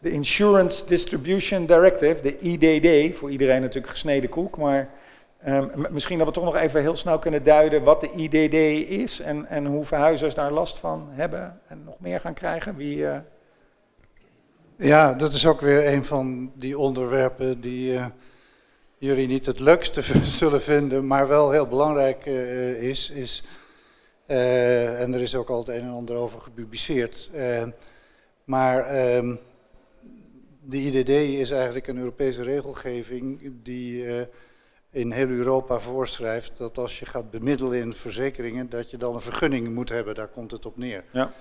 de Insurance Distribution Directive, de IDD, voor iedereen natuurlijk gesneden koek, maar ehm, misschien dat we toch nog even heel snel kunnen duiden wat de IDD is en, en hoe verhuizers daar last van hebben en nog meer gaan krijgen. Wie, uh... Ja, dat is ook weer een van die onderwerpen die uh, jullie niet het leukste zullen vinden, maar wel heel belangrijk uh, is. is en er is ook al het een en ander over gepubliceerd. maar ehm, de IDD is eigenlijk een Europese regelgeving die uh, in heel Europa voorschrijft dat als je gaat bemiddelen in verzekeringen, dat je dan een vergunning moet hebben. Daar komt het op neer. Ja.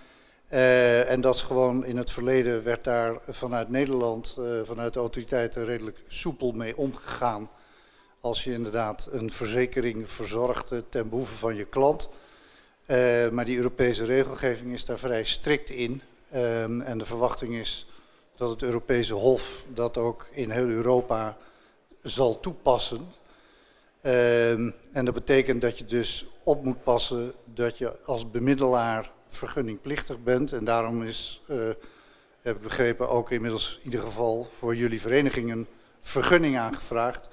Uh, en dat is gewoon in het verleden werd daar vanuit Nederland, uh, vanuit de autoriteiten redelijk soepel mee omgegaan. Als je inderdaad een verzekering verzorgde ten behoeve van je klant. maar die Europese regelgeving is daar vrij strikt in. Ehm, en de verwachting is dat het Europese Hof dat ook in heel Europa zal toepassen. Ehm, en dat betekent dat je dus op moet passen dat je als bemiddelaar vergunningplichtig bent. En daarom is, uh, heb ik begrepen, ook inmiddels in ieder geval voor jullie vereniging een vergunning aangevraagd.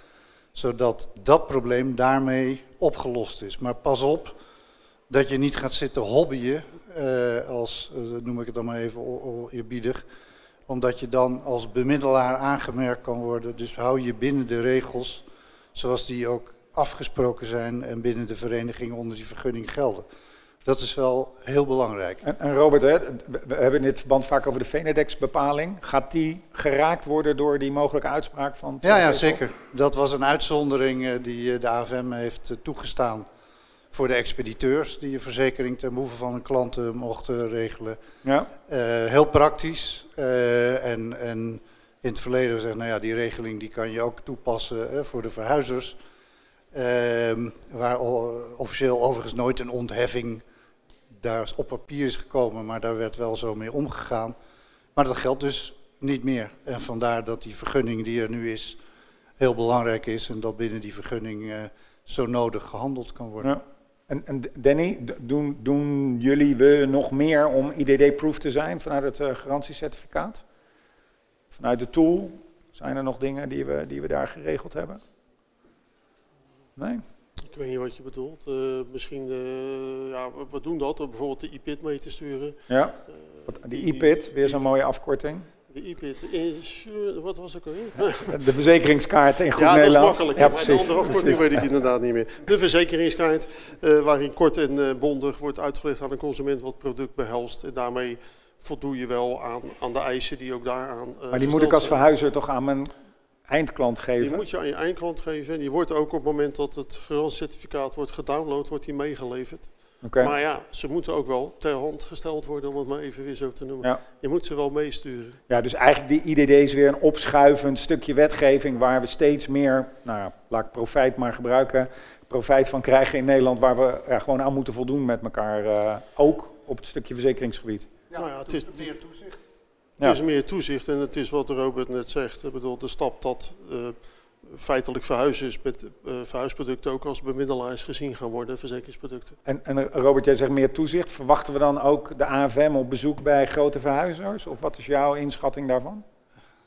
Zodat dat probleem daarmee opgelost is. Maar pas op dat je niet gaat zitten hobbyen, uh, als, uh, noem ik het dan maar even eerbiedig omdat je dan als bemiddelaar aangemerkt kan worden. Dus hou je binnen de regels zoals die ook afgesproken zijn en binnen de vereniging onder die vergunning gelden. Dat is wel heel belangrijk. En, en Robert, hè, we hebben in dit verband vaak over de Venedex-bepaling. Gaat die geraakt worden door die mogelijke uitspraak van... Ja, ja, zeker. Dat was een uitzondering eh, die eh, de AFM heeft eh, toegestaan voor de expediteurs die een verzekering ten behoeve van hun klanten mochten regelen. Ja. Uh, heel praktisch. Uh, en, en in het verleden zeggen, nou ja, die regeling die kan je ook toepassen voor de verhuizers. Ehm, waar officieel overigens nooit een ontheffing daar op papier is gekomen, maar daar werd wel zo mee omgegaan. Maar dat geldt dus niet meer. En vandaar dat die vergunning die er nu is heel belangrijk is en dat binnen die vergunning zo nodig gehandeld kan worden. Ja. En, en Danny, doen, doen, jullie we nog meer om IDD-proof te zijn vanuit het uh, garantiecertificaat? Vanuit de tool? Zijn er nog dingen die we, die we daar geregeld hebben? Nee? Ik weet niet wat je bedoelt. Uh, misschien, uh, ja, we doen dat, bijvoorbeeld de IPIT mee te sturen. Ja, de IPIT, weer zo'n mooie afkorting. De IPIT, insure, wat was het alweer? De verzekeringskaart in goed ja, Nederlands. Ja, dat is makkelijk. Ja, maar de andere afkorting weet ik inderdaad niet meer. De verzekeringskaart, uh, waarin kort en uh, bondig wordt uitgelegd aan de consument wat het product behelst. En daarmee voldoe je wel aan, aan de eisen die ook daaraan uh, Maar die moet ik als verhuizer toch aan mijn eindklant geven? Die moet je aan je eindklant geven. En die wordt ook op het moment dat het garantiecertificaat wordt gedownload, wordt die meegeleverd. Okay. Maar ja, ze moeten ook wel ter hand gesteld worden, om het maar even weer zo te noemen. Ja. Je moet ze wel meesturen. Ja, dus eigenlijk die IDD is weer een opschuivend stukje wetgeving waar we steeds meer, nou ja, laat ik profijt maar gebruiken, profijt van krijgen in Nederland, waar we ja, gewoon aan moeten voldoen met elkaar, uh, ook op het stukje verzekeringsgebied. Ja, nou ja het is meer toezicht. Het is meer toezicht en het is wat Robert net zegt. Ik bedoel, de stap dat... Uh, feitelijk verhuizen is met uh, verhuisproducten ook als bemiddelaars gezien gaan worden, verzekeringsproducten. En, en, Robert, jij zegt meer toezicht. Verwachten we dan ook de AFM op bezoek bij grote verhuizers? Of wat is jouw inschatting daarvan?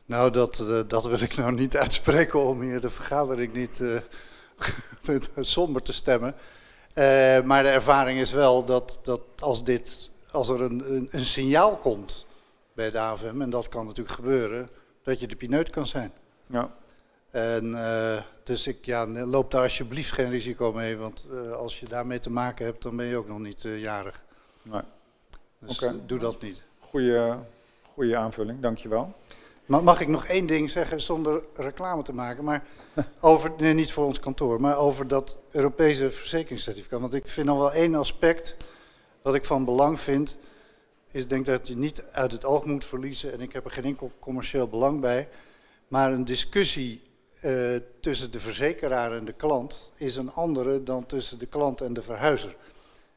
Nou, dat, uh, dat wil ik nou niet uitspreken om hier de vergadering niet uh, somber te stemmen. maar de ervaring is wel dat, dat als, dit, als er een, een, een signaal komt bij de AFM, en dat kan natuurlijk gebeuren, dat je de pineut kan zijn. Ja. En uh, dus ik ja, loop daar alsjeblieft geen risico mee, want uh, als je daarmee te maken hebt, dan ben je ook nog niet uh, jarig. Nee. Dus okay. doe dat niet. Goeie, goeie aanvulling, dankjewel. Maar mag ik nog één ding zeggen zonder reclame te maken, maar over, nee, niet voor ons kantoor, maar over dat Europese verzekeringscertificaat. Want ik vind nog wel één aspect wat ik van belang vind, is denk dat je niet uit het oog moet verliezen, en ik heb er geen enkel commercieel belang bij, maar een discussie uh, tussen de verzekeraar en de klant is een andere dan tussen de klant en de verhuizer.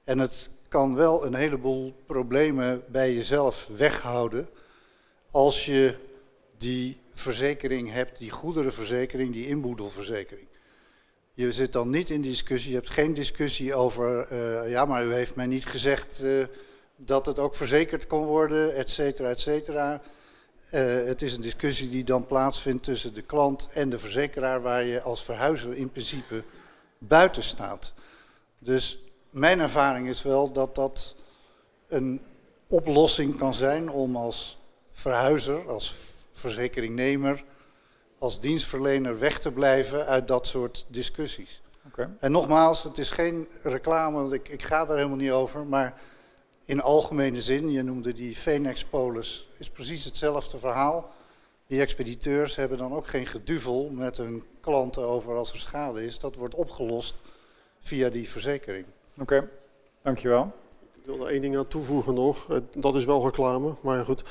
En het kan wel een heleboel problemen bij jezelf weghouden als je die verzekering hebt, die goederenverzekering, die inboedelverzekering. Je zit dan niet in discussie, je hebt geen discussie over, uh, ja maar u heeft mij niet gezegd uh, dat het ook verzekerd kon worden, et cetera, et cetera. Het is een discussie die dan plaatsvindt tussen de klant en de verzekeraar, waar je als verhuizer in principe buiten staat. Dus mijn ervaring is wel dat dat een oplossing kan zijn om als verhuizer, als verzekeringnemer, als dienstverlener weg te blijven uit dat soort discussies. Okay. En nogmaals, het is geen reclame, want ik, ik ga daar helemaal niet over, maar in algemene zin, je noemde die Phoenix-polis, is precies hetzelfde verhaal. Die expediteurs hebben dan ook geen geduvel met hun klanten over als er schade is. Dat wordt opgelost via die verzekering. Oké, dankjewel. Ik wil er één ding aan toevoegen nog. Eh, dat is wel reclame, maar goed.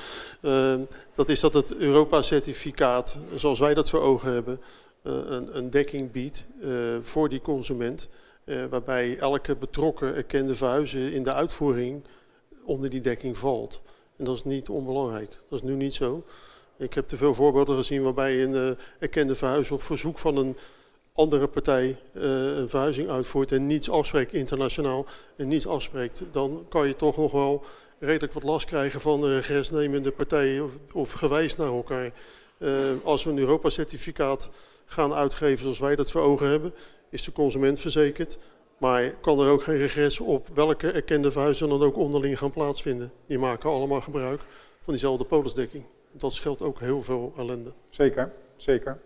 Uh, dat is dat het Europa-certificaat, zoals wij dat voor ogen hebben, uh, een, een, dekking biedt uh, voor die consument. waarbij elke betrokken erkende verhuizer in de uitvoering onder die dekking valt. En dat is niet onbelangrijk. Dat is nu niet zo. Ik heb te veel voorbeelden gezien waarbij een erkende verhuizer op verzoek van een andere partij uh, een verhuizing uitvoert en niets afspreekt internationaal en niets afspreekt, dan kan je toch nog wel redelijk wat last krijgen van de regresnemende partijen of, of gewijs naar elkaar. Uh, als we een Europa-certificaat gaan uitgeven zoals wij dat voor ogen hebben, is de consument verzekerd. Maar kan er ook geen regres op welke erkende verhuizen dan ook onderling gaan plaatsvinden. Die maken allemaal gebruik van diezelfde polisdekking. Dat scheelt ook heel veel ellende. Zeker, zeker.